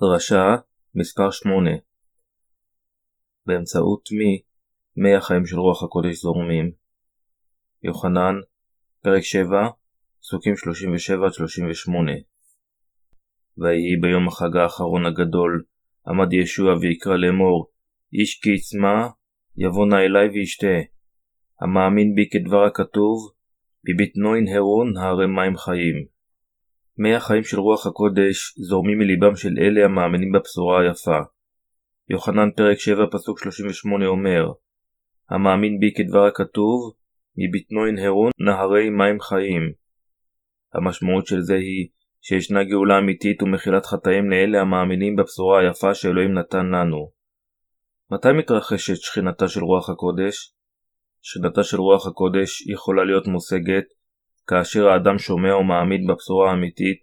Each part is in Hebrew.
דרשה מספר 8 באמצעות מי מי החיים של רוח הקודש זורמים? יוחנן, פרק 7, פסוקים 37-38 ויהי ביום החג האחרון הגדול, עמד ישוע ויקרא לאמור, איש כי יצמא, יבוא נא אלי וישתה. המאמין בי כדבר הכתוב, בבטנו ינהרון הרי מים חיים. מי החיים של רוח הקודש זורמים מליבם של אלה המאמינים בבשורה היפה. יוחנן פרק 7 פסוק 38 אומר המאמין בי כדבר הכתוב, מבטנו ינהרון נהרי מים חיים. המשמעות של זה היא שישנה גאולה אמיתית ומחילת חטאים לאלה המאמינים בבשורה היפה שאלוהים נתן לנו. מתי מתרחשת שכינתה של רוח הקודש? שכינתה של רוח הקודש יכולה להיות מושגת כאשר האדם שומע ומעמיד בבשורה האמיתית,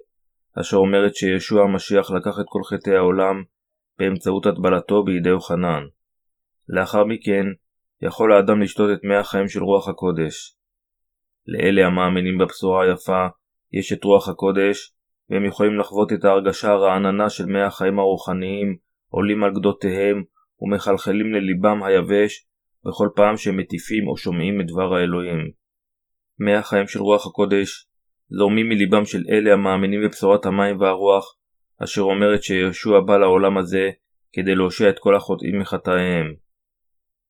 אשר אומרת שישוע המשיח לקח את כל חטאי העולם באמצעות הטבלתו בידי יוחנן. לאחר מכן, יכול האדם לשתות את מי החיים של רוח הקודש. לאלה המאמינים בבשורה היפה, יש את רוח הקודש, והם יכולים לחוות את ההרגשה הרעננה של מי החיים הרוחניים, עולים על גדותיהם ומחלחלים לליבם היבש בכל פעם שהם מטיפים או שומעים את דבר האלוהים. מי החיים של רוח הקודש זורמים מליבם של אלה המאמינים בבשורת המים והרוח, אשר אומרת שיהושע בא לעולם הזה כדי להושיע את כל החוטאים מחטאיהם.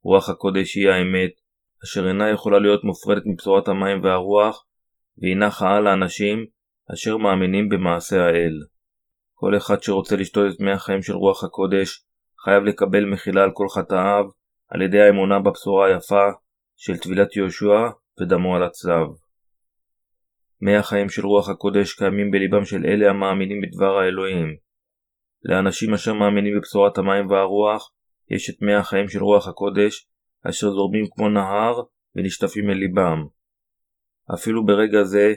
רוח הקודש היא האמת, אשר אינה יכולה להיות מופרדת מבשורת המים והרוח, והינה חאה לאנשים אשר מאמינים במעשה האל. כל אחד שרוצה לשתות את מי החיים של רוח הקודש, חייב לקבל מחילה על כל חטאיו, על ידי האמונה בבשורה היפה של טבילת יהושע ודמו על הצלב. מי החיים של רוח הקודש קיימים בליבם של אלה המאמינים בדבר האלוהים. לאנשים אשר מאמינים בבשורת המים והרוח, יש את מי החיים של רוח הקודש, אשר זורמים כמו נהר ונשטפים אל ליבם. אפילו ברגע זה,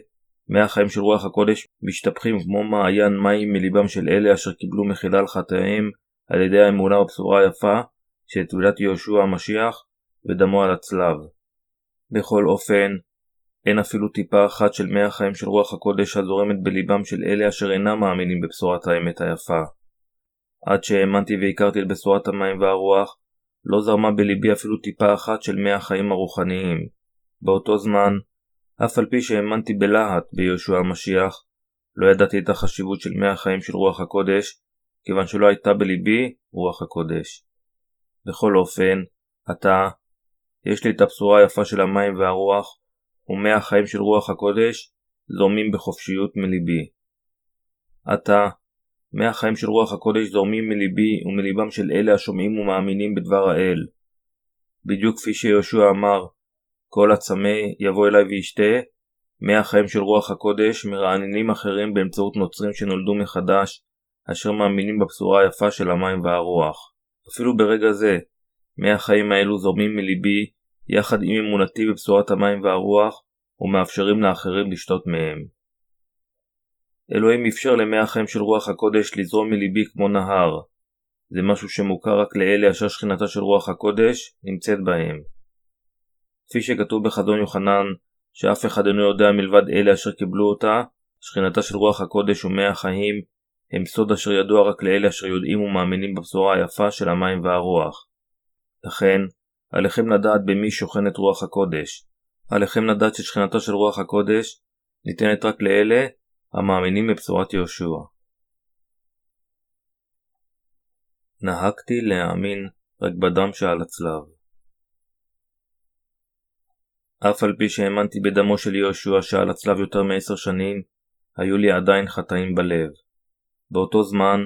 מי החיים של רוח הקודש משתפכים כמו מעיין מים מליבם של אלה אשר קיבלו מחילה על חטאיהם על ידי האמונה בבשורה היפה של טבילת יהושע המשיח ודמו על הצלב. בכל אופן, אין אפילו טיפה אחת של מי החיים של רוח הקודש הזורמת בליבם של אלה אשר אינם מאמינים בבשורת האמת היפה. עד שהאמנתי והכרתי את בשורת המים והרוח, לא זרמה בליבי אפילו טיפה אחת של מי החיים הרוחניים. באותו זמן, אף על פי שהאמנתי בלהט ביהושע המשיח, לא ידעתי את החשיבות של מי החיים של רוח הקודש, כיוון שלא הייתה בליבי רוח הקודש. בכל אופן, עתה, יש לי את הבשורה היפה של המים והרוח, ומי החיים של רוח הקודש זורמים בחופשיות מליבי. עתה, מי החיים של רוח הקודש זורמים מליבי ומליבם של אלה השומעים ומאמינים בדבר האל. בדיוק כפי שיהושע אמר, כל הצמא יבוא אליי וישתה, מי החיים של רוח הקודש מרעננים אחרים באמצעות נוצרים שנולדו מחדש, אשר מאמינים בבשורה היפה של המים והרוח. אפילו ברגע זה, מי החיים האלו זורמים מליבי יחד עם אמונתי בבשורת המים והרוח, ומאפשרים לאחרים לשתות מהם. אלוהים אפשר למי החיים של רוח הקודש לזרום מליבי כמו נהר. זה משהו שמוכר רק לאלה אשר שכינתה של רוח הקודש נמצאת בהם. כפי שכתוב בחזון יוחנן, שאף אחד אינו יודע מלבד אלה אשר קיבלו אותה, שכינתה של רוח הקודש ומי החיים הם סוד אשר ידוע רק לאלה אשר יודעים ומאמינים בבשורה היפה של המים והרוח. לכן, עליכם לדעת במי שוכנת רוח הקודש. עליכם לדעת ששכנתו של רוח הקודש ניתנת רק לאלה המאמינים בבשורת יהושע. נהגתי להאמין רק בדם שעל הצלב. אף על פי שהאמנתי בדמו של יהושע שעל הצלב יותר מעשר שנים, היו לי עדיין חטאים בלב. באותו זמן,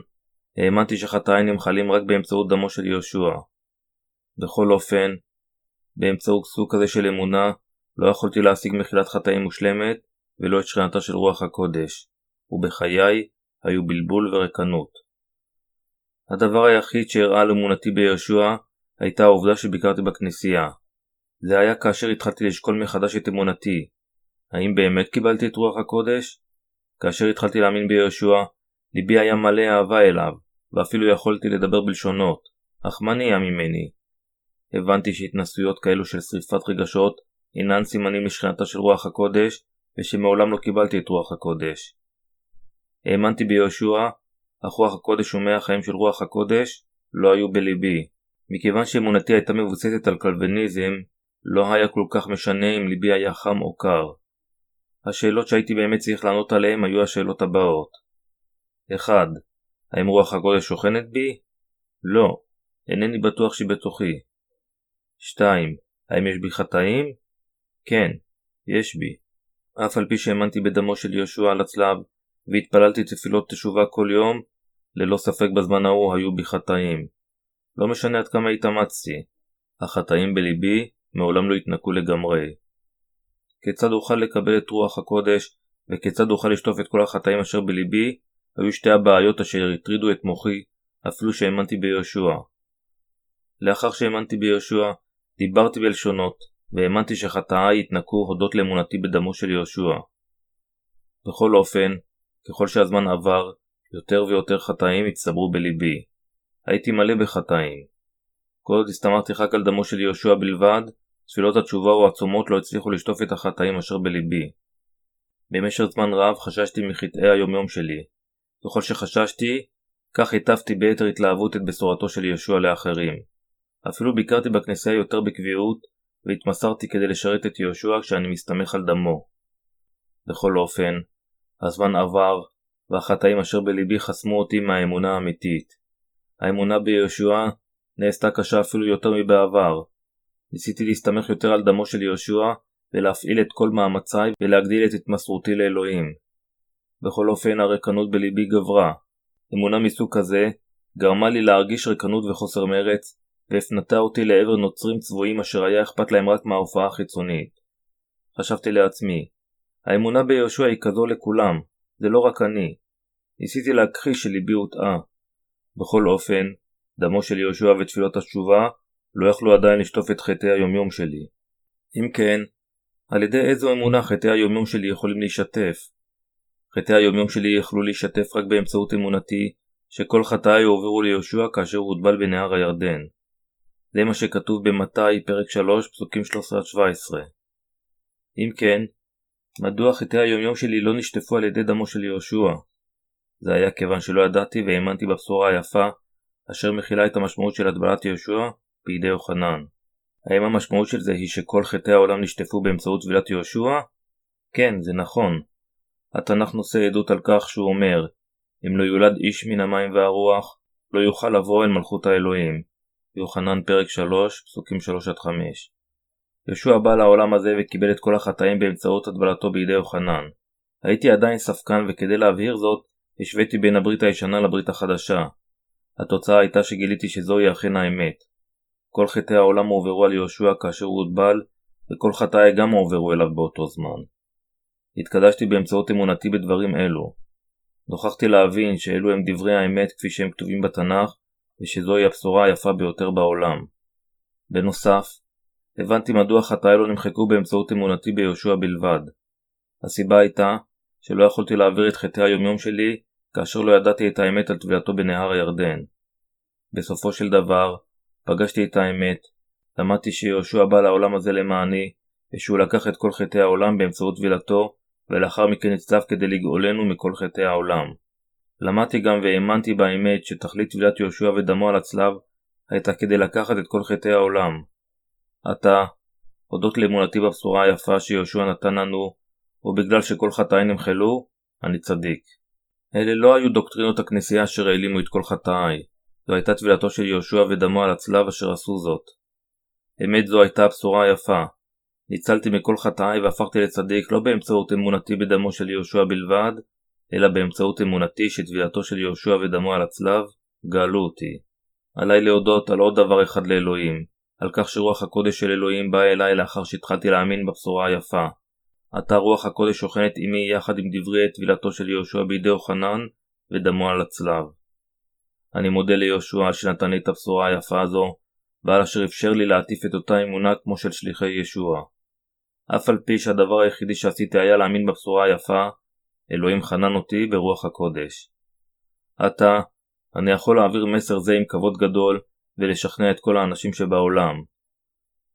האמנתי שחטאי נמחלים רק באמצעות דמו של יהושע. בכל אופן, באמצעות סוג כזה של אמונה, לא יכולתי להשיג מחילת חטאים מושלמת, ולא את שכנתה של רוח הקודש, ובחיי היו בלבול ורקנות. הדבר היחיד שהראה על אמונתי ביהושע, הייתה העובדה שביקרתי בכנסייה. זה היה כאשר התחלתי לשקול מחדש את אמונתי. האם באמת קיבלתי את רוח הקודש? כאשר התחלתי להאמין ביהושע, ליבי היה מלא אהבה אליו, ואפילו יכולתי לדבר בלשונות, אך מה נהיה ממני? הבנתי שהתנסויות כאלו של שריפת רגשות אינן סימנים לשכנתה של רוח הקודש, ושמעולם לא קיבלתי את רוח הקודש. האמנתי ביהושע, אך רוח הקודש ומי החיים של רוח הקודש לא היו בליבי. מכיוון שאמונתי הייתה מבוססת על קלווניזם, לא היה כל כך משנה אם ליבי היה חם או קר. השאלות שהייתי באמת צריך לענות עליהן היו השאלות הבאות 1. האם רוח הקודש שוכנת בי? לא, אינני בטוח שהיא בתוכי. 2. האם יש בי חטאים? כן, יש בי. אף על פי שהאמנתי בדמו של יהושע על הצלב, והתפללתי תפילות תשובה כל יום, ללא ספק בזמן ההוא היו בי חטאים. לא משנה עד כמה התאמצתי, החטאים בליבי מעולם לא התנקו לגמרי. כיצד אוכל לקבל את רוח הקודש, וכיצד אוכל לשטוף את כל החטאים אשר בליבי, היו שתי הבעיות אשר הטרידו את מוחי, אפילו שהאמנתי ביהושע. לאחר שהאמנתי ביהושע, דיברתי בלשונות, והאמנתי שחטאיי התנקו הודות לאמונתי בדמו של יהושע. בכל אופן, ככל שהזמן עבר, יותר ויותר חטאים הצטברו בליבי. הייתי מלא בחטאים. כל עוד הסתמכתי רק על דמו של יהושע בלבד, תפילות התשובה או הצומות לא הצליחו לשטוף את החטאים אשר בליבי. במשך זמן רב חששתי מחטאי היומיום שלי. ככל שחששתי, כך היטבתי ביתר התלהבות את בשורתו של ישוע לאחרים. אפילו ביקרתי בכנסייה יותר בקביעות, והתמסרתי כדי לשרת את יהושע כשאני מסתמך על דמו. בכל אופן, הזמן עבר, והחטאים אשר בליבי חסמו אותי מהאמונה האמיתית. האמונה ביהושע נעשתה קשה אפילו יותר מבעבר. ניסיתי להסתמך יותר על דמו של יהושע, ולהפעיל את כל מאמציי ולהגדיל את התמסרותי לאלוהים. בכל אופן הריקנות בליבי גברה. אמונה מסוג כזה גרמה לי להרגיש ריקנות וחוסר מרץ, והפנתה אותי לעבר נוצרים צבועים אשר היה אכפת להם רק מההופעה החיצונית. חשבתי לעצמי, האמונה ביהושע היא כזו לכולם, זה לא רק אני. ניסיתי להכחיש שליבי הוטעה. בכל אופן, דמו של יהושע ותפילות התשובה לא יכלו עדיין לשטוף את חטאי היומיום שלי. אם כן, על ידי איזו אמונה חטאי היומיום שלי יכולים להישטף? חטאי היומיום שלי יכלו להישטף רק באמצעות אמונתי שכל חטאי הועברו ליהושע כאשר הוטבל בנהר הירדן. זה מה שכתוב במתי פרק 3 פסוקים 13-17. אם כן, מדוע חטאי היומיום שלי לא נשטפו על ידי דמו של יהושע? זה היה כיוון שלא ידעתי והאמנתי בבשורה היפה, אשר מכילה את המשמעות של הטבלת יהושע בידי יוחנן. האם המשמעות של זה היא שכל חטאי העולם נשטפו באמצעות טבילת יהושע? כן, זה נכון. התנ"ך נושא עדות על כך שהוא אומר, אם לא יולד איש מן המים והרוח, לא יוכל לבוא אל מלכות האלוהים. יוחנן פרק 3, פסוקים 3-5 ישוע בא לעולם הזה וקיבל את כל החטאים באמצעות הטבלתו בידי יוחנן. הייתי עדיין ספקן וכדי להבהיר זאת, השוויתי בין הברית הישנה לברית החדשה. התוצאה הייתה שגיליתי שזוהי אכן האמת. כל חטאי העולם הועברו על יהושע כאשר הוא הוטבל, וכל חטאי גם הועברו אליו באותו זמן. התקדשתי באמצעות אמונתי בדברים אלו. נוכחתי להבין שאלו הם דברי האמת כפי שהם כתובים בתנ"ך, ושזוהי הבשורה היפה ביותר בעולם. בנוסף, הבנתי מדוע חטאי לא נמחקו באמצעות אמונתי ביהושע בלבד. הסיבה הייתה שלא יכולתי להעביר את חטאי היומיום שלי כאשר לא ידעתי את האמת על טבילתו בנהר הירדן. בסופו של דבר, פגשתי את האמת, למדתי שיהושע בא לעולם הזה למעני, ושהוא לקח את כל חטאי העולם באמצעות טבילתו, ולאחר מכן נצטף כדי לגאולנו מכל חטאי העולם. למדתי גם והאמנתי באמת שתכלית טבילת יהושע ודמו על הצלב הייתה כדי לקחת את כל חטאי העולם. עתה, הודות לאמונתי בבשורה היפה שיהושע נתן לנו, ובגלל שכל חטאי נמחלו, אני צדיק. אלה לא היו דוקטרינות הכנסייה אשר העלימו את כל חטאי, זו הייתה טבילתו של יהושע ודמו על הצלב אשר עשו זאת. אמת זו הייתה הבשורה היפה. ניצלתי מכל חטאי והפכתי לצדיק לא באמצעות אמונתי בדמו של יהושע בלבד, אלא באמצעות אמונתי שטבילתו של יהושע ודמו על הצלב גאלו אותי. עליי להודות על עוד דבר אחד לאלוהים, על כך שרוח הקודש של אלוהים באה אליי לאחר שהתחלתי להאמין בבשורה היפה. עתה רוח הקודש שוכנת עמי יחד עם דברי טבילתו של יהושע בידי יוחנן ודמו על הצלב. אני מודה ליהושע שנתן לי את הבשורה היפה הזו, ועל אשר אפשר לי להטיף את אותה אמונה כמו של שליחי ישוע. אף על פי שהדבר היחידי שעשיתי היה להאמין בבשורה היפה, אלוהים חנן אותי ברוח הקודש. עתה, אני יכול להעביר מסר זה עם כבוד גדול ולשכנע את כל האנשים שבעולם.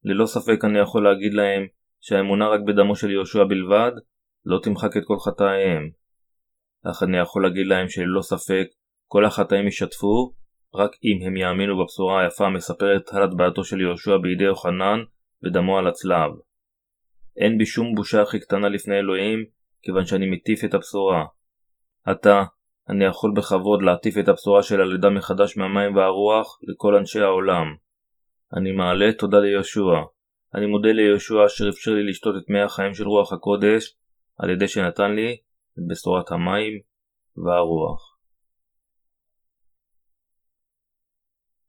ללא ספק אני יכול להגיד להם שהאמונה רק בדמו של יהושע בלבד לא תמחק את כל חטאיהם. אך אני יכול להגיד להם שללא ספק כל החטאים ישתפו, רק אם הם יאמינו בבשורה היפה המספרת על הטבעתו של יהושע בידי יוחנן ודמו על הצלב. אין בי שום בושה הכי קטנה לפני אלוהים, כיוון שאני מטיף את הבשורה. עתה, אני יכול בכבוד להטיף את הבשורה של הלידה מחדש מהמים והרוח לכל אנשי העולם. אני מעלה תודה ליהושע. אני מודה ליהושע אשר אפשר לי לשתות את מי החיים של רוח הקודש, על ידי שנתן לי את בשורת המים והרוח.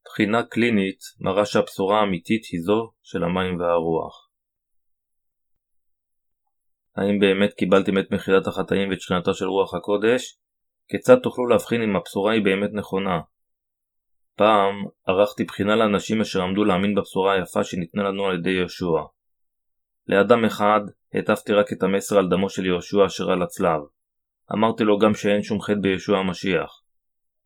בחינה קלינית מראה שהבשורה האמיתית היא זו של המים והרוח. האם באמת קיבלתם את מחילת החטאים ואת שכנתה של רוח הקודש? כיצד תוכלו להבחין אם הבשורה היא באמת נכונה? פעם ערכתי בחינה לאנשים אשר עמדו להאמין בבשורה היפה שניתנה לנו על ידי יהושע. לאדם אחד הטפתי רק את המסר על דמו של יהושע אשר על הצלב. אמרתי לו גם שאין שום חטא בישוע המשיח.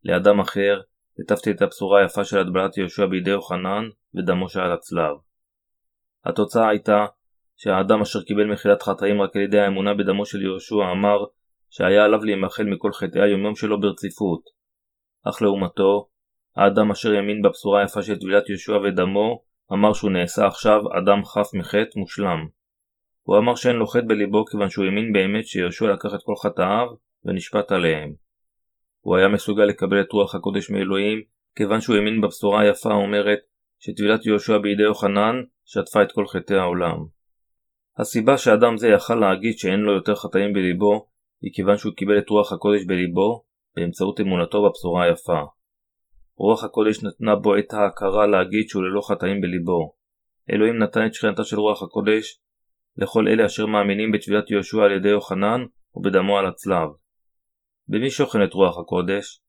לאדם אחר הטפתי את הבשורה היפה של הטבלת יהושע בידי יוחנן ודמו שעל הצלב. התוצאה הייתה שהאדם אשר קיבל מחילת חטאים רק על ידי האמונה בדמו של יהושע אמר שהיה עליו להימחל מכל חטאי היומיום שלו ברציפות. אך לעומתו, האדם אשר האמין בבשורה היפה של טבילת יהושע ודמו, אמר שהוא נעשה עכשיו אדם חף מחטא מושלם. הוא אמר שאין לו חטא בליבו כיוון שהוא האמין באמת שיהושע לקח את כל חטאיו ונשפט עליהם. הוא היה מסוגל לקבל את רוח הקודש מאלוהים כיוון שהוא האמין בבשורה היפה האומרת שטבילת יהושע בידי יוחנן שטפה את כל חטאי העולם. הסיבה שאדם זה יכל להגיד שאין לו יותר חטאים בליבו היא כיוון שהוא קיבל את רוח הקודש בליבו באמצעות אמונתו בבשורה היפה. רוח הקודש נתנה בו את ההכרה להגיד שהוא ללא חטאים בליבו. אלוהים נתן את שכנתה של רוח הקודש לכל אלה אשר מאמינים בתבילת יהושע על ידי יוחנן ובדמו על הצלב. במי שוכנת רוח הקודש?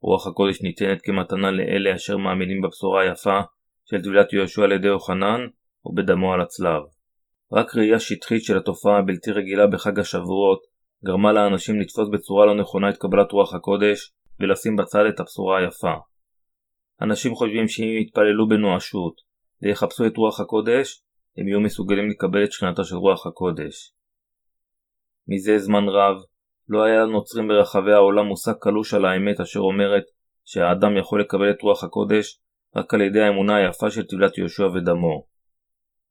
רוח הקודש ניתנת כמתנה לאלה אשר מאמינים בבשורה היפה של טבילת יהושע על ידי יוחנן ובדמו על הצלב. רק ראייה שטחית של התופעה הבלתי רגילה בחג השבועות גרמה לאנשים לתפוס בצורה לא נכונה את קבלת רוח הקודש ולשים בצד את הבשורה היפה. אנשים חושבים שאם יתפללו בנואשות ויחפשו את רוח הקודש, הם יהיו מסוגלים לקבל את שכנתה של רוח הקודש. מזה זמן רב, לא היה לנוצרים ברחבי העולם מושג קלוש על האמת אשר אומרת שהאדם יכול לקבל את רוח הקודש רק על ידי האמונה היפה של טבלת יהושע ודמו.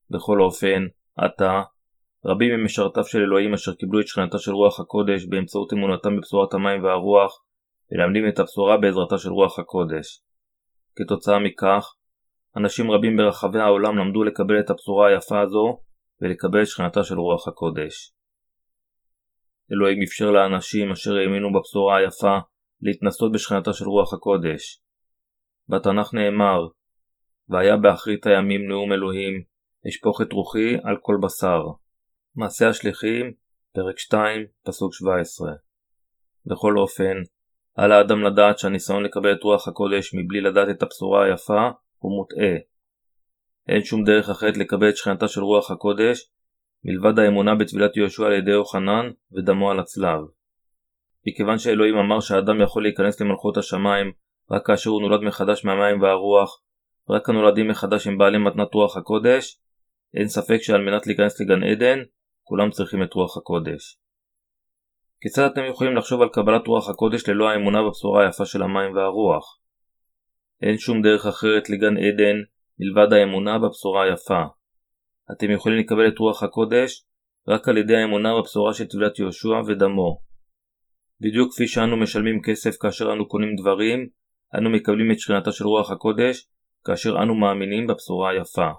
בכל אופן, עתה, רבים ממשרתיו של אלוהים אשר קיבלו את שכנתה של רוח הקודש באמצעות אמונתם בבשורת המים והרוח, מלמדים את הבשורה בעזרתה של רוח הקודש. כתוצאה מכך, אנשים רבים ברחבי העולם למדו לקבל את הבשורה היפה הזו ולקבל את שכנתה של רוח הקודש. אלוהים אפשר לאנשים אשר האמינו בבשורה היפה להתנסות בשכנתה של רוח הקודש. בתנ"ך נאמר והיה באחרית הימים נאום אלוהים אשפוך את רוחי על כל בשר. מעשה השליחים, פרק 2, פסוק 17. בכל אופן, על האדם לדעת שהניסיון לקבל את רוח הקודש מבלי לדעת את הבשורה היפה הוא מוטעה. אין שום דרך אחרת לקבל את שכנתה של רוח הקודש מלבד האמונה בטבילת יהושע על ידי יוחנן ודמו על הצלב. מכיוון שאלוהים אמר שהאדם יכול להיכנס למלכות השמיים רק כאשר הוא נולד מחדש מהמים והרוח, רק הנולדים מחדש הם בעלי מתנת רוח הקודש, אין ספק שעל מנת להיכנס לגן עדן, כולם צריכים את רוח הקודש. כיצד אתם יכולים לחשוב על קבלת רוח הקודש ללא האמונה בבשורה היפה של המים והרוח? אין שום דרך אחרת לגן עדן מלבד האמונה בבשורה היפה. אתם יכולים לקבל את רוח הקודש רק על ידי האמונה בבשורה של טבילת יהושע ודמו. בדיוק כפי שאנו משלמים כסף כאשר אנו קונים דברים, אנו מקבלים את שכנתה של רוח הקודש כאשר אנו מאמינים בבשורה היפה.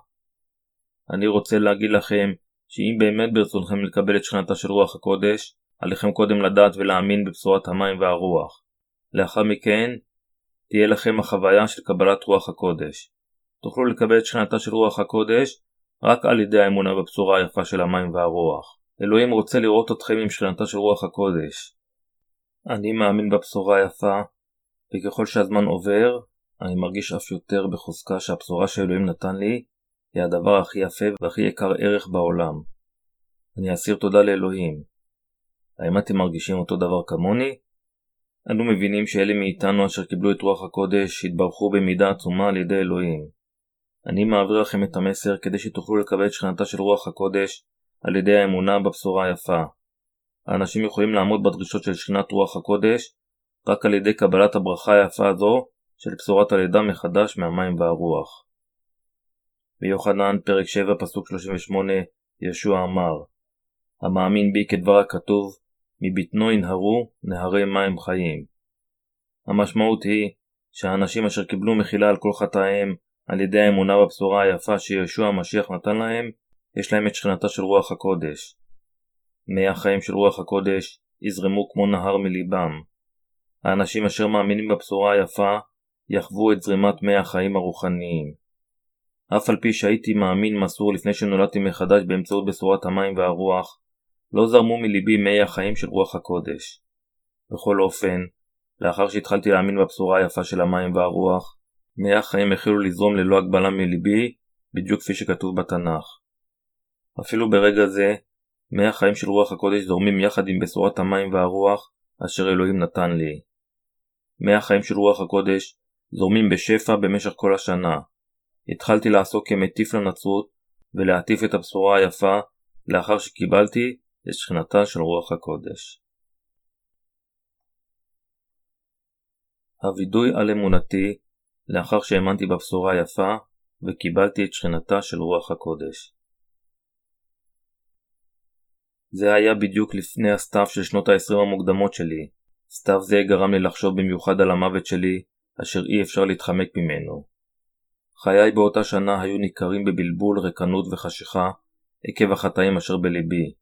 אני רוצה להגיד לכם שאם באמת ברצונכם לקבל את שכנתה של רוח הקודש, עליכם קודם לדעת ולהאמין בבשורת המים והרוח. לאחר מכן, תהיה לכם החוויה של קבלת רוח הקודש. תוכלו לקבל את שכנתה של רוח הקודש רק על ידי האמונה בבשורה היפה של המים והרוח. אלוהים רוצה לראות אתכם עם שכנתה של רוח הקודש. אני מאמין בבשורה היפה, וככל שהזמן עובר, אני מרגיש אף יותר בחוזקה שהבשורה שאלוהים נתן לי היא הדבר הכי יפה והכי יקר ערך בעולם. אני אסיר תודה לאלוהים. האם אתם מרגישים אותו דבר כמוני? אנו מבינים שאלה מאיתנו אשר קיבלו את רוח הקודש התברכו במידה עצומה על ידי אלוהים. אני מעביר לכם את המסר כדי שתוכלו לקבל את שכנתה של רוח הקודש על ידי האמונה בבשורה היפה. האנשים יכולים לעמוד בדרישות של שכנת רוח הקודש רק על ידי קבלת הברכה היפה הזו של בשורת הלידה מחדש מהמים והרוח. ביוחנן פרק 7 פסוק 38 ישוע אמר המאמין בי כדבר הכתוב מבטנו ינהרו נהרי מים חיים. המשמעות היא שהאנשים אשר קיבלו מחילה על כל חטאיהם על ידי האמונה בבשורה היפה שישוע המשיח נתן להם, יש להם את שכנתה של רוח הקודש. מי החיים של רוח הקודש יזרמו כמו נהר מליבם. האנשים אשר מאמינים בבשורה היפה יחוו את זרימת מי החיים הרוחניים. אף על פי שהייתי מאמין מסור לפני שנולדתי מחדש באמצעות בשורת המים והרוח, לא זרמו מליבי מי החיים של רוח הקודש. בכל אופן, לאחר שהתחלתי להאמין בבשורה היפה של המים והרוח, מי החיים החלו לזרום ללא הגבלה מליבי, בדיוק כפי שכתוב בתנ"ך. אפילו ברגע זה, מי החיים של רוח הקודש זורמים יחד עם בשורת המים והרוח אשר אלוהים נתן לי. מי החיים של רוח הקודש זורמים בשפע במשך כל השנה. התחלתי לעסוק כמטיף לנצרות ולהטיף את הבשורה היפה לאחר שקיבלתי את שכנתה של רוח הקודש. הווידוי על אמונתי לאחר שהאמנתי בבשורה היפה וקיבלתי את שכנתה של רוח הקודש. זה היה בדיוק לפני הסתיו של שנות ה-20 המוקדמות שלי. סתיו זה גרם לי לחשוב במיוחד על המוות שלי, אשר אי אפשר להתחמק ממנו. חיי באותה שנה היו ניכרים בבלבול, ריקנות וחשיכה, עקב החטאים אשר בליבי.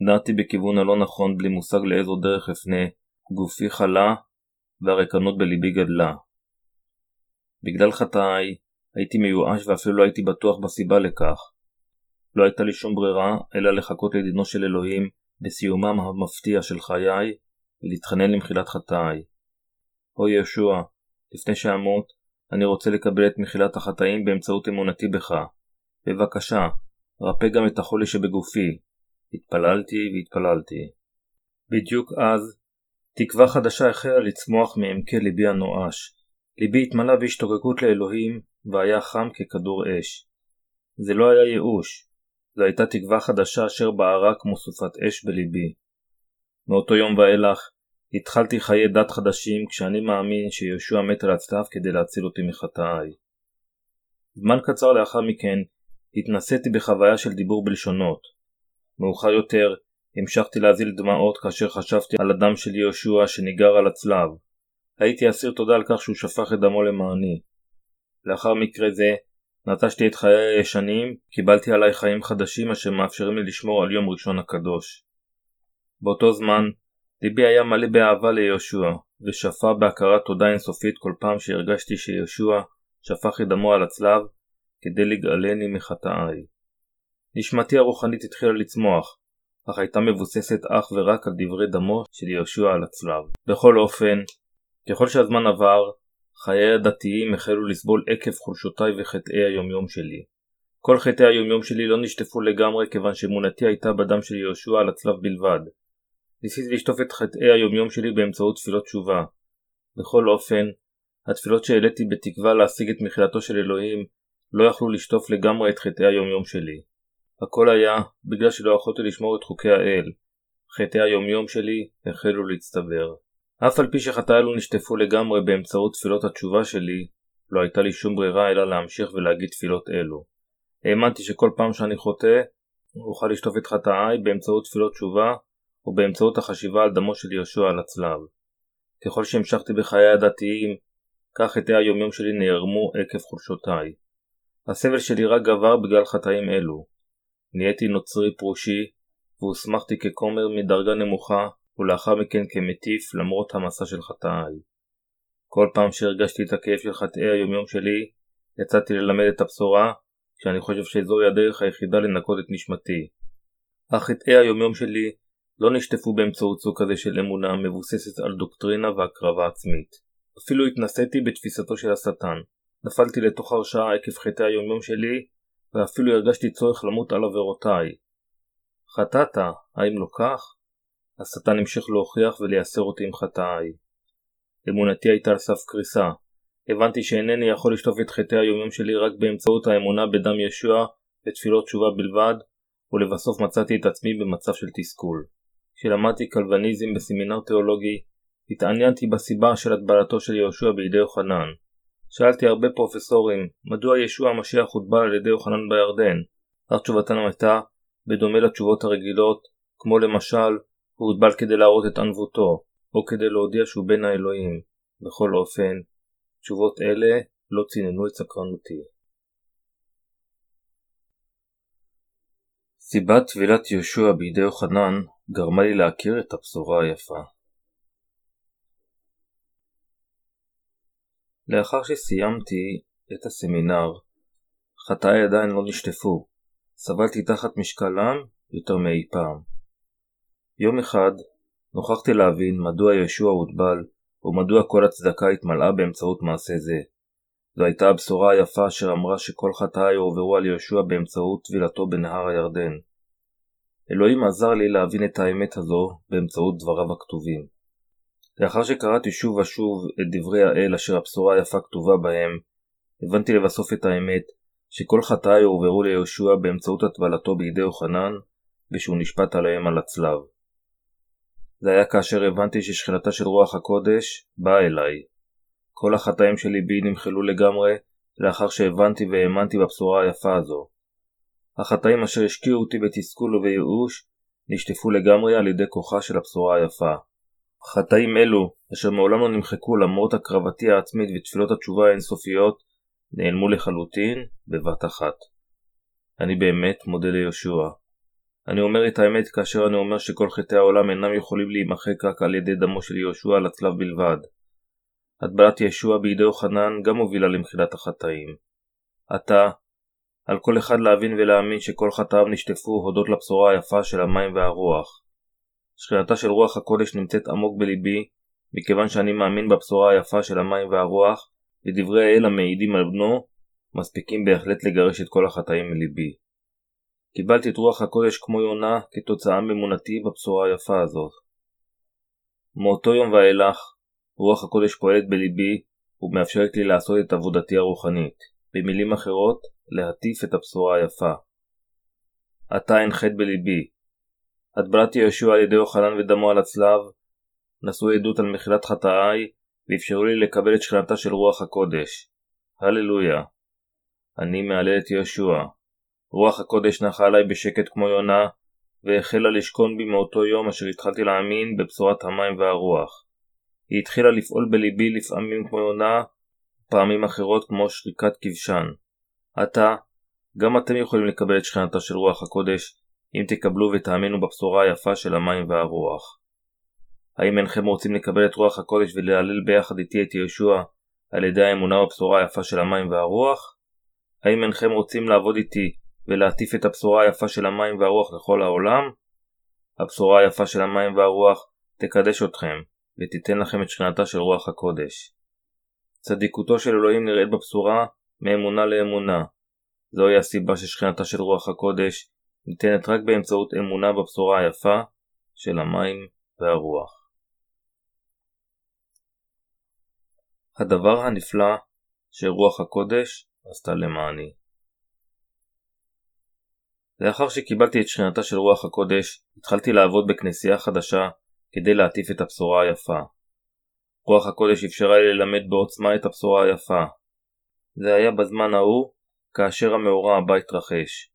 נעתי בכיוון הלא נכון בלי מושג לאיזו דרך אפנה, גופי חלה, והריקנות בליבי גדלה. בגלל חטאי, הייתי מיואש ואפילו לא הייתי בטוח בסיבה לכך. לא הייתה לי שום ברירה, אלא לחכות לדינו של אלוהים בסיומם המפתיע של חיי, ולהתחנן למחילת חטאי. או ישוע, לפני שאמות, אני רוצה לקבל את מחילת החטאים באמצעות אמונתי בך. בבקשה, רפא גם את החולי שבגופי. התפללתי והתפללתי. בדיוק אז, תקווה חדשה החלה לצמוח מעמקי ליבי הנואש. ליבי התמלא בהשתוקקות לאלוהים, והיה חם ככדור אש. זה לא היה ייאוש, זו הייתה תקווה חדשה אשר בערה כמו סופת אש בליבי. מאותו יום ואילך, התחלתי חיי דת חדשים כשאני מאמין שיהושע מת על הצלב כדי להציל אותי מחטאיי. זמן קצר לאחר מכן, התנסיתי בחוויה של דיבור בלשונות. מאוחר יותר, המשכתי להזיל דמעות כאשר חשבתי על הדם של יהושע שניגר על הצלב. הייתי אסיר תודה על כך שהוא שפך את דמו למעני. לאחר מקרה זה, נטשתי את חיי הישנים, קיבלתי עליי חיים חדשים אשר מאפשרים לי לשמור על יום ראשון הקדוש. באותו זמן, ליבי היה מלא באהבה ליהושע, ושפע בהכרת תודה אינסופית כל פעם שהרגשתי שיהושע שפך את דמו על הצלב כדי לגאלני מחטאיי. נשמתי הרוחנית התחילה לצמוח, אך הייתה מבוססת אך ורק על דברי דמו של יהושע על הצלב. בכל אופן, ככל שהזמן עבר, חיי הדתיים החלו לסבול עקב חולשותיי וחטאי היומיום שלי. כל חטאי היומיום שלי לא נשטפו לגמרי כיוון שאמונתי הייתה בדם של יהושע על הצלב בלבד. ניסיתי לשטוף את חטאי היומיום שלי באמצעות תפילות תשובה. בכל אופן, התפילות שהעליתי בתקווה להשיג את מחילתו של אלוהים לא יכלו לשטוף לגמרי את חטאי היומיום שלי. הכל היה בגלל שלא יכולתי לשמור את חוקי האל. חטאי היומיום שלי החלו להצטבר. אף על פי שחטאי אלו נשטפו לגמרי באמצעות תפילות התשובה שלי, לא הייתה לי שום ברירה אלא להמשיך ולהגיד תפילות אלו. האמנתי שכל פעם שאני חוטא, אוכל לשטוף את חטאיי באמצעות תפילות תשובה, או באמצעות החשיבה על דמו של יהושע על הצלב. ככל שהמשכתי בחיי הדתיים, כך חטאי היומיום שלי נערמו עקב חולשותיי. הסבל שלי רק גבר בגלל חטאים אלו. נהייתי נוצרי פרושי, והוסמכתי ככומר מדרגה נמוכה ולאחר מכן כמטיף למרות המסע של חטאיי. כל פעם שהרגשתי את הכאב של חטאי היומיום שלי, יצאתי ללמד את הבשורה, כשאני חושב שזוהי הדרך היחידה לנקות את נשמתי. אך חטאי היומיום שלי לא נשטפו באמצעות סוג כזה של אמונה מבוססת על דוקטרינה והקרבה עצמית. אפילו התנסיתי בתפיסתו של השטן. נפלתי לתוך הרשעה עקב חטאי היומיום שלי, ואפילו הרגשתי צורך למות על עבירותיי. חטאת, האם לא כך? השטן המשיך להוכיח ולייסר אותי עם חטאיי. אמונתי הייתה על סף קריסה. הבנתי שאינני יכול לשטוף את חטאי היומיום שלי רק באמצעות האמונה בדם ישוע ותפילות תשובה בלבד, ולבסוף מצאתי את עצמי במצב של תסכול. כשלמדתי קלווניזם בסמינר תיאולוגי, התעניינתי בסיבה של הטבלתו של יהושע בידי יוחנן. שאלתי הרבה פרופסורים, מדוע ישוע המשיח הוטבל על ידי יוחנן בירדן? אך תשובתם הייתה, בדומה לתשובות הרגילות, כמו למשל, הוא הוטבל כדי להראות את ענוותו, או כדי להודיע שהוא בן האלוהים. בכל אופן, תשובות אלה לא ציננו את סקרנותי. סיבת טבילת יהושע בידי יוחנן גרמה לי להכיר את הבשורה היפה. לאחר שסיימתי את הסמינר, חטאי עדיין לא נשטפו, סבלתי תחת משקלם יותר מאי פעם. יום אחד נוכחתי להבין מדוע ישוע הוטבל ומדוע כל הצדקה התמלאה באמצעות מעשה זה. זו הייתה הבשורה היפה אשר אמרה שכל חטאי הועברו על יהושע באמצעות טבילתו בנהר הירדן. אלוהים עזר לי להבין את האמת הזו באמצעות דבריו הכתובים. לאחר שקראתי שוב ושוב את דברי האל אשר הבשורה היפה כתובה בהם, הבנתי לבסוף את האמת שכל חטאי הועברו ליהושע באמצעות הטבלתו בידי יוחנן, ושהוא נשפט עליהם על הצלב. זה היה כאשר הבנתי ששכינתה של רוח הקודש באה אליי. כל החטאים שלי בי נמחלו לגמרי לאחר שהבנתי והאמנתי בבשורה היפה הזו. החטאים אשר השקיעו אותי בתסכול ובייאוש נשטפו לגמרי על ידי כוחה של הבשורה היפה. חטאים אלו, אשר מעולם לא נמחקו למרות הקרבתי העצמית ותפילות התשובה האינסופיות, נעלמו לחלוטין בבת אחת. אני באמת מודה ליהושע. אני אומר את האמת כאשר אני אומר שכל חטאי העולם אינם יכולים להימחק רק על ידי דמו של יהושע על הצלב בלבד. הטבלת ישוע בידי יוחנן גם הובילה למחילת החטאים. עתה, על כל אחד להבין ולהאמין שכל חטאיו נשטפו הודות לבשורה היפה של המים והרוח. שכינתה של רוח הקודש נמצאת עמוק בליבי, מכיוון שאני מאמין בבשורה היפה של המים והרוח, ודברי האל המעידים על בנו, מספיקים בהחלט לגרש את כל החטאים מליבי. קיבלתי את רוח הקודש כמו יונה כתוצאה מאמונתי בבשורה היפה הזאת. מאותו יום ואילך, רוח הקודש פועלת בליבי ומאפשרת לי לעשות את עבודתי הרוחנית. במילים אחרות, להטיף את הבשורה היפה. עתה אין חטא בליבי. הטבלת יהושע על ידי יוחנן ודמו על הצלב, נשאו עדות על מחילת חטאיי, ואפשרו לי לקבל את שכנתה של רוח הקודש. הללויה. אני מהלל את יהושע. רוח הקודש נחה עליי בשקט כמו יונה, והחלה לשכון בי מאותו יום אשר התחלתי להאמין בבשורת המים והרוח. היא התחילה לפעול בליבי לפעמים כמו יונה, פעמים אחרות כמו שריקת כבשן. עתה, גם אתם יכולים לקבל את שכנתה של רוח הקודש, אם תקבלו ותאמינו בבשורה היפה של המים והרוח. האם אינכם רוצים לקבל את רוח הקודש ולהלל ביחד איתי את יהושע על ידי האמונה בבשורה היפה של המים והרוח? האם אינכם רוצים לעבוד איתי ולהטיף את הבשורה היפה של המים והרוח לכל העולם? הבשורה היפה של המים והרוח תקדש אתכם ותיתן לכם את שכנתה של רוח הקודש. צדיקותו של אלוהים נראית בבשורה מאמונה לאמונה. זוהי הסיבה ששכנתה של רוח הקודש ניתנת רק באמצעות אמונה בבשורה היפה של המים והרוח. הדבר הנפלא שרוח הקודש עשתה למעני לאחר שקיבלתי את שכנתה של רוח הקודש, התחלתי לעבוד בכנסייה חדשה כדי להטיף את הבשורה היפה. רוח הקודש אפשרה לי ללמד בעוצמה את הבשורה היפה. זה היה בזמן ההוא, כאשר המאורע הבא התרחש.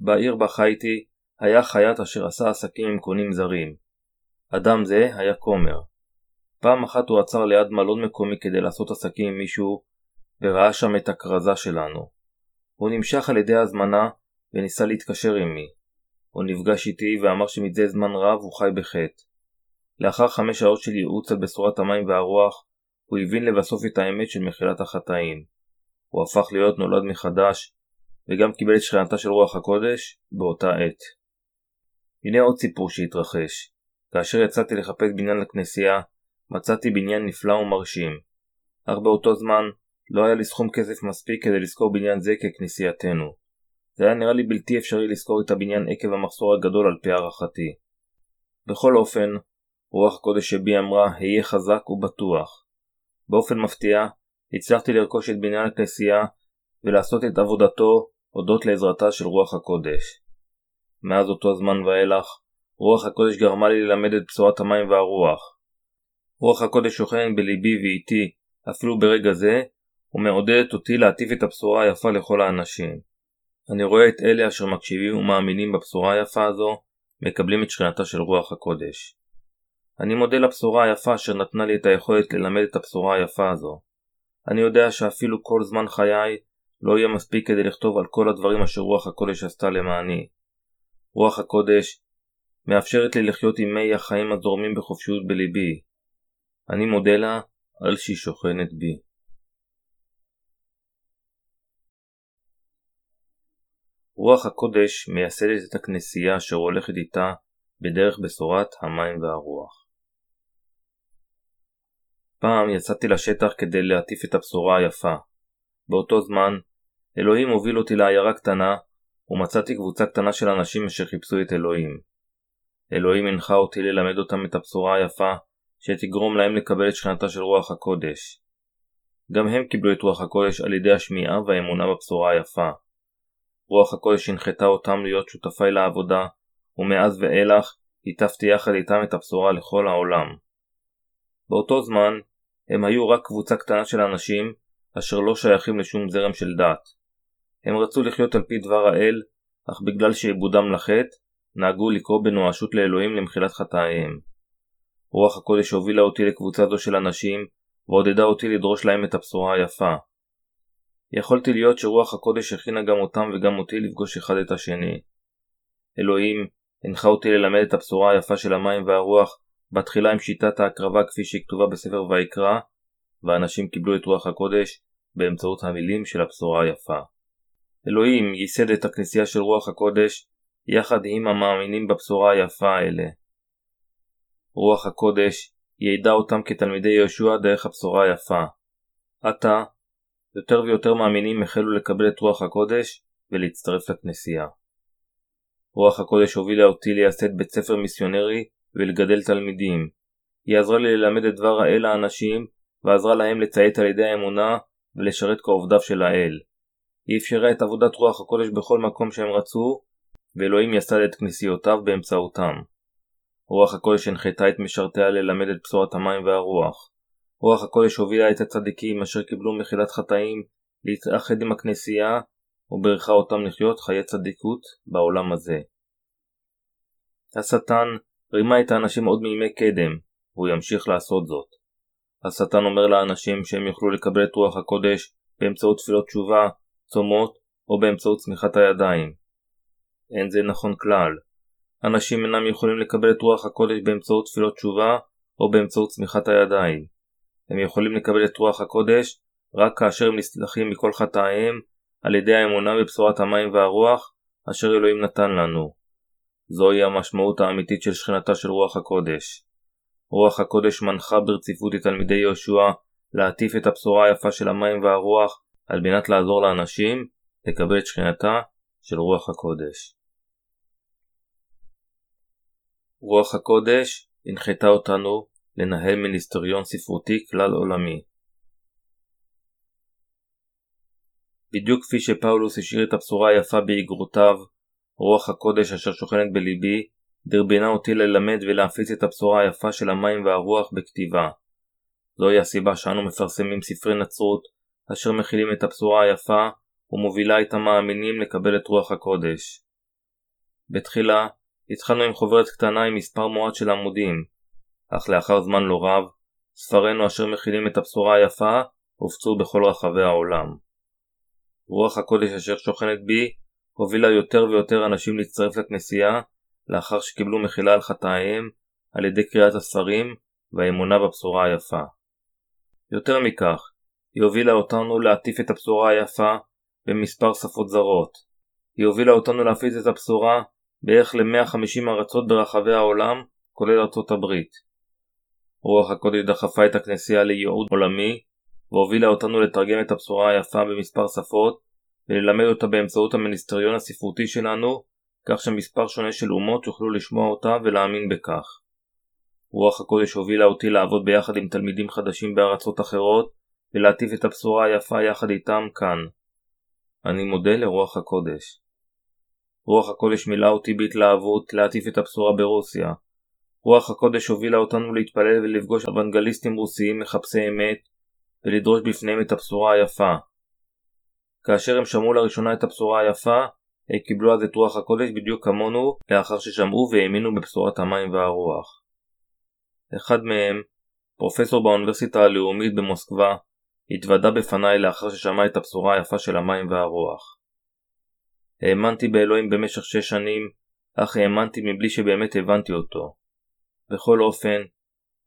בעיר בה חייתי, היה חייט אשר עשה עסקים עם קונים זרים. אדם זה היה כומר. פעם אחת הוא עצר ליד מלון מקומי כדי לעשות עסקים עם מישהו, וראה שם את הכרזה שלנו. הוא נמשך על ידי הזמנה, וניסה להתקשר עמי. הוא נפגש איתי ואמר שמזה זמן רב הוא חי בחטא. לאחר חמש שעות של ייעוץ על בשורת המים והרוח, הוא הבין לבסוף את האמת של מחילת החטאים. הוא הפך להיות נולד מחדש, וגם קיבל את שכנתה של רוח הקודש באותה עת. הנה עוד סיפור שהתרחש. כאשר יצאתי לחפש בניין לכנסייה, מצאתי בניין נפלא ומרשים. אך באותו זמן לא היה לי סכום כסף מספיק כדי לשכור בניין זה ככנסייתנו. זה היה נראה לי בלתי אפשרי לשכור את הבניין עקב המחסור הגדול על פי הערכתי. בכל אופן, רוח הקודש שבי אמרה, היה חזק ובטוח. באופן מפתיע, הצלחתי לרכוש את בניין הכנסייה ולעשות את עבודתו הודות לעזרתה של רוח הקודש. מאז אותו זמן ואילך, רוח הקודש גרמה לי ללמד את בשורת המים והרוח. רוח הקודש שוכנת בליבי ואיתי אפילו ברגע זה, ומעודדת אותי להטיף את הבשורה היפה לכל האנשים. אני רואה את אלה אשר מקשיבים ומאמינים בבשורה היפה הזו, מקבלים את שכנתה של רוח הקודש. אני מודה לבשורה היפה אשר נתנה לי את היכולת ללמד את הבשורה היפה הזו. אני יודע שאפילו כל זמן חיי לא יהיה מספיק כדי לכתוב על כל הדברים אשר רוח הקודש עשתה למעני. רוח הקודש מאפשרת לי לחיות עם מי החיים הזורמים בחופשיות בליבי. אני מודה לה על שהיא שוכנת בי. רוח הקודש מייסדת את הכנסייה אשר הולכת איתה בדרך בשורת המים והרוח. פעם יצאתי לשטח כדי להטיף את הבשורה היפה. באותו זמן, אלוהים הוביל אותי לעיירה קטנה, ומצאתי קבוצה קטנה של אנשים אשר חיפשו את אלוהים. אלוהים הנחה אותי ללמד אותם את הבשורה היפה, שתגרום להם לקבל את שכנתה של רוח הקודש. גם הם קיבלו את רוח הקודש על ידי השמיעה והאמונה בבשורה היפה. רוח הקודש הנחתה אותם להיות שותפיי לעבודה, ומאז ואילך היטפתי יחד איתם את הבשורה לכל העולם. באותו זמן, הם היו רק קבוצה קטנה של אנשים אשר לא שייכים לשום זרם של דת. הם רצו לחיות על פי דבר האל, אך בגלל שעבודם לחטא, נהגו לקרוא בנואשות לאלוהים למחילת חטאיהם. רוח הקודש הובילה אותי לקבוצה זו של אנשים, ועודדה אותי לדרוש להם את הבשורה היפה. יכולתי להיות שרוח הקודש הכינה גם אותם וגם אותי לפגוש אחד את השני. אלוהים הנחה אותי ללמד את הבשורה היפה של המים והרוח, בתחילה עם שיטת ההקרבה כפי שהיא כתובה בספר ויקרא, ואנשים קיבלו את רוח הקודש באמצעות המילים של הבשורה היפה. אלוהים ייסד את הכנסייה של רוח הקודש יחד עם המאמינים בבשורה היפה האלה. רוח הקודש יעדה אותם כתלמידי יהושע דרך הבשורה היפה. עתה, יותר ויותר מאמינים החלו לקבל את רוח הקודש ולהצטרף לכנסייה. רוח הקודש הובילה אותי לייסד בית ספר מיסיונרי ולגדל תלמידים. היא עזרה לי ללמד את דבר האל לאנשים ועזרה להם לציית על ידי האמונה ולשרת כעובדיו של האל. היא אפשרה את עבודת רוח הקודש בכל מקום שהם רצו, ואלוהים יסד את כנסיותיו באמצעותם. רוח הקודש הנחתה את משרתיה ללמד את בשורת המים והרוח. רוח הקודש הובילה את הצדיקים אשר קיבלו מחילת חטאים להתאחד עם הכנסייה ובריכה אותם לחיות חיי צדיקות בעולם הזה. השטן רימה את האנשים עוד מימי קדם, והוא ימשיך לעשות זאת. השטן אומר לאנשים שהם יוכלו לקבל את רוח הקודש באמצעות תפילות תשובה, צומות או באמצעות צמיחת הידיים. אין זה נכון כלל. אנשים אינם יכולים לקבל את רוח הקודש באמצעות תפילות תשובה או באמצעות צמיחת הידיים. הם יכולים לקבל את רוח הקודש רק כאשר הם נסלחים מכל חטאיהם על ידי האמונה בבשורת המים והרוח אשר אלוהים נתן לנו. זוהי המשמעות האמיתית של שכנתה של רוח הקודש. רוח הקודש מנחה ברציפות את תלמידי יהושע להטיף את הבשורה היפה של המים והרוח על מנת לעזור לאנשים לקבל את שכנתה של רוח הקודש. רוח הקודש הנחתה אותנו לנהל מיניסטריון ספרותי כלל עולמי. בדיוק כפי שפאולוס השאיר את הבשורה היפה באגרותיו, רוח הקודש אשר שוכנת בליבי, דרבנה אותי ללמד ולהפיץ את הבשורה היפה של המים והרוח בכתיבה. זוהי הסיבה שאנו מפרסמים ספרי נצרות, אשר מכילים את הבשורה היפה ומובילה את המאמינים לקבל את רוח הקודש. בתחילה, התחלנו עם חוברת קטנה עם מספר מועט של עמודים, אך לאחר זמן לא רב, ספרינו אשר מכילים את הבשורה היפה, הופצו בכל רחבי העולם. רוח הקודש אשר שוכנת בי, הובילה יותר ויותר אנשים להצטרף לכנסייה, לאחר שקיבלו מחילה על חטאיהם, על ידי קריאת הספרים והאמונה בבשורה היפה. יותר מכך, היא הובילה אותנו להטיף את הבשורה היפה במספר שפות זרות. היא הובילה אותנו להפיץ את הבשורה בערך ל-150 ארצות ברחבי העולם, כולל ארצות הברית. רוח הקודש דחפה את הכנסייה לייעוד עולמי, והובילה אותנו לתרגם את הבשורה היפה במספר שפות, וללמד אותה באמצעות המיניסטריון הספרותי שלנו, כך שמספר שונה של אומות יוכלו לשמוע אותה ולהאמין בכך. רוח הקודש הובילה אותי לעבוד ביחד עם תלמידים חדשים בארצות אחרות, ולהטיף את הבשורה היפה יחד איתם כאן. אני מודה לרוח הקודש. רוח הקודש מילא אותי בהתלהבות להטיף את הבשורה ברוסיה. רוח הקודש הובילה אותנו להתפלל ולפגוש אוונגליסטים רוסיים מחפשי אמת ולדרוש בפניהם את הבשורה היפה. כאשר הם שמעו לראשונה את הבשורה היפה, הם קיבלו אז את רוח הקודש בדיוק כמונו לאחר ששמעו והאמינו בבשורת המים והרוח. אחד מהם, פרופסור באוניברסיטה הלאומית במוסקבה, התוודה בפניי לאחר ששמע את הבשורה היפה של המים והרוח. האמנתי באלוהים במשך שש שנים, אך האמנתי מבלי שבאמת הבנתי אותו. בכל אופן,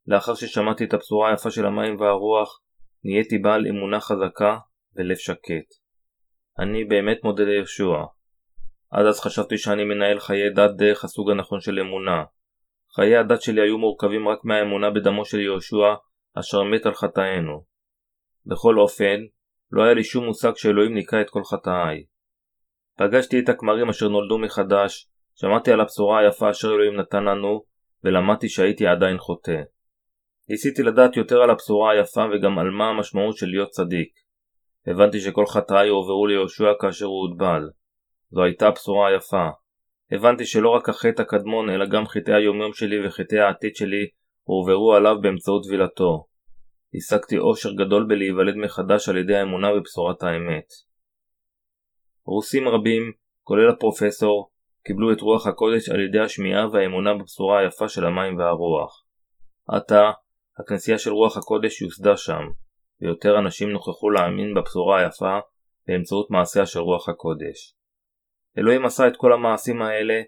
לאחר ששמעתי את הבשורה היפה של המים והרוח, נהייתי בעל אמונה חזקה ולב שקט. אני באמת מודה לישוע. עד אז חשבתי שאני מנהל חיי דת דרך הסוג הנכון של אמונה. חיי הדת שלי היו מורכבים רק מהאמונה בדמו של יהושע, אשר מת על חטאינו. בכל אופן, לא היה לי שום מושג שאלוהים ניקה את כל חטאיי. פגשתי את הכמרים אשר נולדו מחדש, שמעתי על הבשורה היפה אשר אלוהים נתן לנו, ולמדתי שהייתי עדיין חוטא. ניסיתי לדעת יותר על הבשורה היפה וגם על מה המשמעות של להיות צדיק. הבנתי שכל חטאיי הועברו ליהושע כאשר הוא הוטבל. זו הייתה בשורה יפה. הבנתי שלא רק החטא הקדמון אלא גם חטאי היומיום שלי וחטאי העתיד שלי הועברו עליו באמצעות טבילתו. השגתי אושר גדול בלהיוולד מחדש על ידי האמונה בבשורת האמת. רוסים רבים, כולל הפרופסור, קיבלו את רוח הקודש על ידי השמיעה והאמונה בבשורה היפה של המים והרוח. עתה, הכנסייה של רוח הקודש יוסדה שם, ויותר אנשים נוכחו להאמין בבשורה היפה באמצעות מעשיה של רוח הקודש. אלוהים עשה את כל המעשים האלה,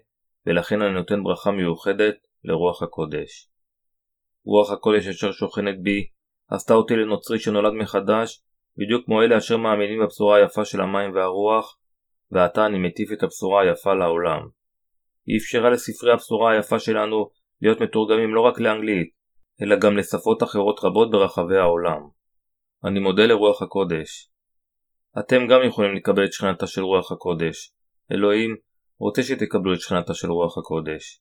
ולכן אני נותן ברכה מיוחדת לרוח הקודש. רוח הקודש אשר שוכנת בי, עשתה אותי לנוצרי שנולד מחדש, בדיוק כמו אלה אשר מאמינים בבשורה היפה של המים והרוח, ועתה אני מטיף את הבשורה היפה לעולם. היא אפשרה לספרי הבשורה היפה שלנו להיות מתורגמים לא רק לאנגלית, אלא גם לשפות אחרות רבות ברחבי העולם. אני מודה לרוח הקודש. אתם גם יכולים לקבל את שכנתה של רוח הקודש. אלוהים רוצה שתקבלו את שכנתה של רוח הקודש.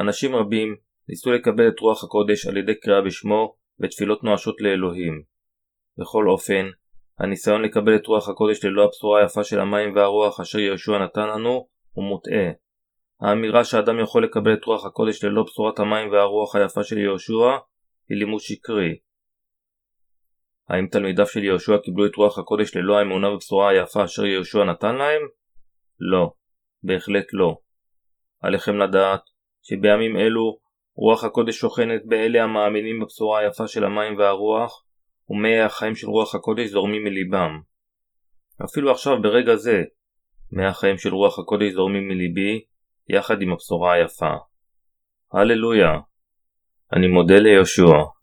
אנשים רבים ניסו לקבל את רוח הקודש על ידי קריאה בשמו ותפילות נואשות לאלוהים. בכל אופן, הניסיון לקבל את רוח הקודש ללא הבשורה היפה של המים והרוח אשר יהושע נתן לנו הוא מוטעה. האמירה שאדם יכול לקבל את רוח הקודש ללא בשורת המים והרוח היפה של יהושע היא לימוד שקרי. האם תלמידיו של יהושע קיבלו את רוח הקודש ללא האמונה בבשורה היפה אשר יהושע נתן להם? לא, בהחלט לא. עליכם לדעת שבימים אלו רוח הקודש שוכנת באלה המאמינים בבשורה היפה של המים והרוח, ומי החיים של רוח הקודש זורמים מליבם. אפילו עכשיו ברגע זה, מי החיים של רוח הקודש זורמים מליבי, יחד עם הבשורה היפה. הללויה. אני מודה ליהושע.